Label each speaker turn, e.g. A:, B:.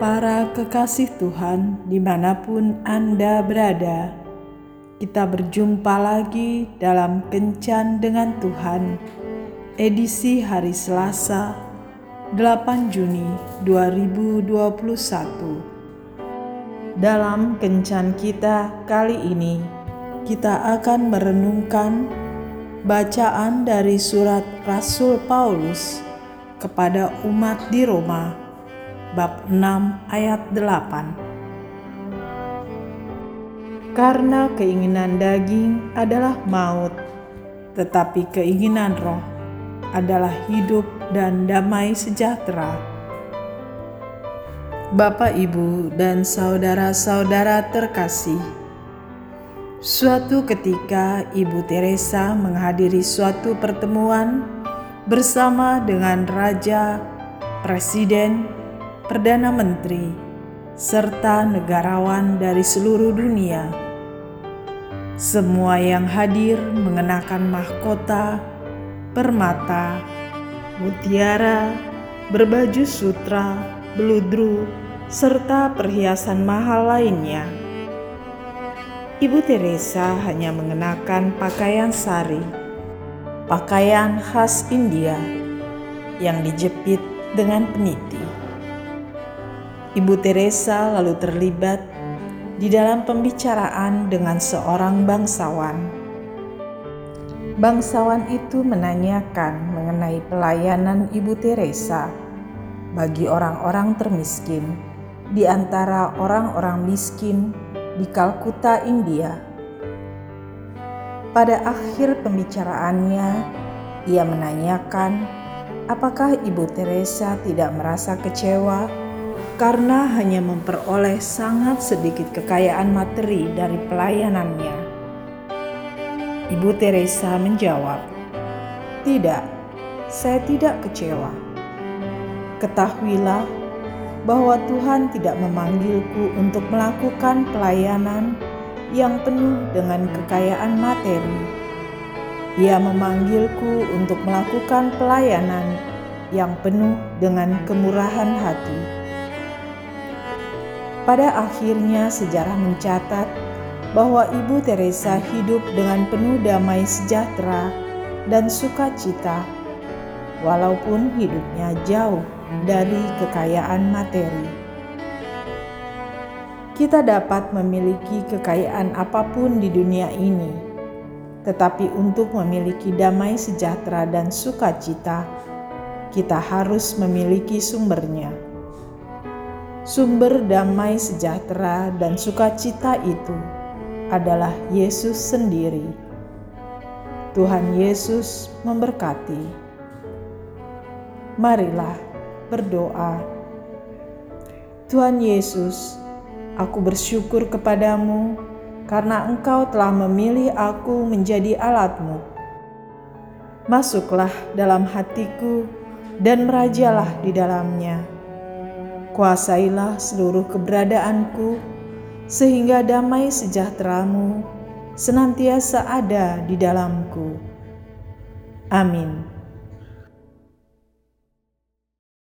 A: Para kekasih Tuhan, di mana pun Anda berada, kita berjumpa lagi dalam Kencan dengan Tuhan, edisi hari Selasa, 8 Juni 2021. Dalam Kencan kita kali ini, kita akan merenungkan bacaan dari surat Rasul Paulus kepada umat di Roma bab 6 ayat 8 Karena keinginan daging adalah maut tetapi keinginan roh adalah hidup dan damai sejahtera. Bapak, Ibu, dan saudara-saudara terkasih, Suatu ketika Ibu Teresa menghadiri suatu pertemuan bersama dengan raja, presiden, perdana menteri, serta negarawan dari seluruh dunia. Semua yang hadir mengenakan mahkota, permata, mutiara, berbaju sutra, beludru, serta perhiasan mahal lainnya Ibu Teresa hanya mengenakan pakaian sari, pakaian khas India yang dijepit dengan peniti. Ibu Teresa lalu terlibat di dalam pembicaraan dengan seorang bangsawan. Bangsawan itu menanyakan mengenai pelayanan Ibu Teresa bagi orang-orang termiskin di antara orang-orang miskin di Kalkuta, India. Pada akhir pembicaraannya, ia menanyakan apakah Ibu Teresa tidak merasa kecewa karena hanya memperoleh sangat sedikit kekayaan materi dari pelayanannya. Ibu Teresa menjawab, "Tidak, saya tidak kecewa. Ketahuilah bahwa Tuhan tidak memanggilku untuk melakukan pelayanan yang penuh dengan kekayaan materi. Ia memanggilku untuk melakukan pelayanan yang penuh dengan kemurahan hati. Pada akhirnya, sejarah mencatat bahwa Ibu Teresa hidup dengan penuh damai sejahtera dan sukacita, walaupun hidupnya jauh dari kekayaan materi. Kita dapat memiliki kekayaan apa pun di dunia ini, tetapi untuk memiliki damai sejahtera dan sukacita, kita harus memiliki sumbernya. Sumber damai sejahtera dan sukacita itu adalah Yesus sendiri. Tuhan Yesus memberkati. Marilah berdoa. Tuhan Yesus, aku bersyukur kepadamu karena Engkau telah memilih aku menjadi alatmu. Masuklah dalam hatiku dan merajalah di dalamnya. Kuasailah seluruh keberadaanku, sehingga damai sejahteramu senantiasa ada di dalamku. Amin.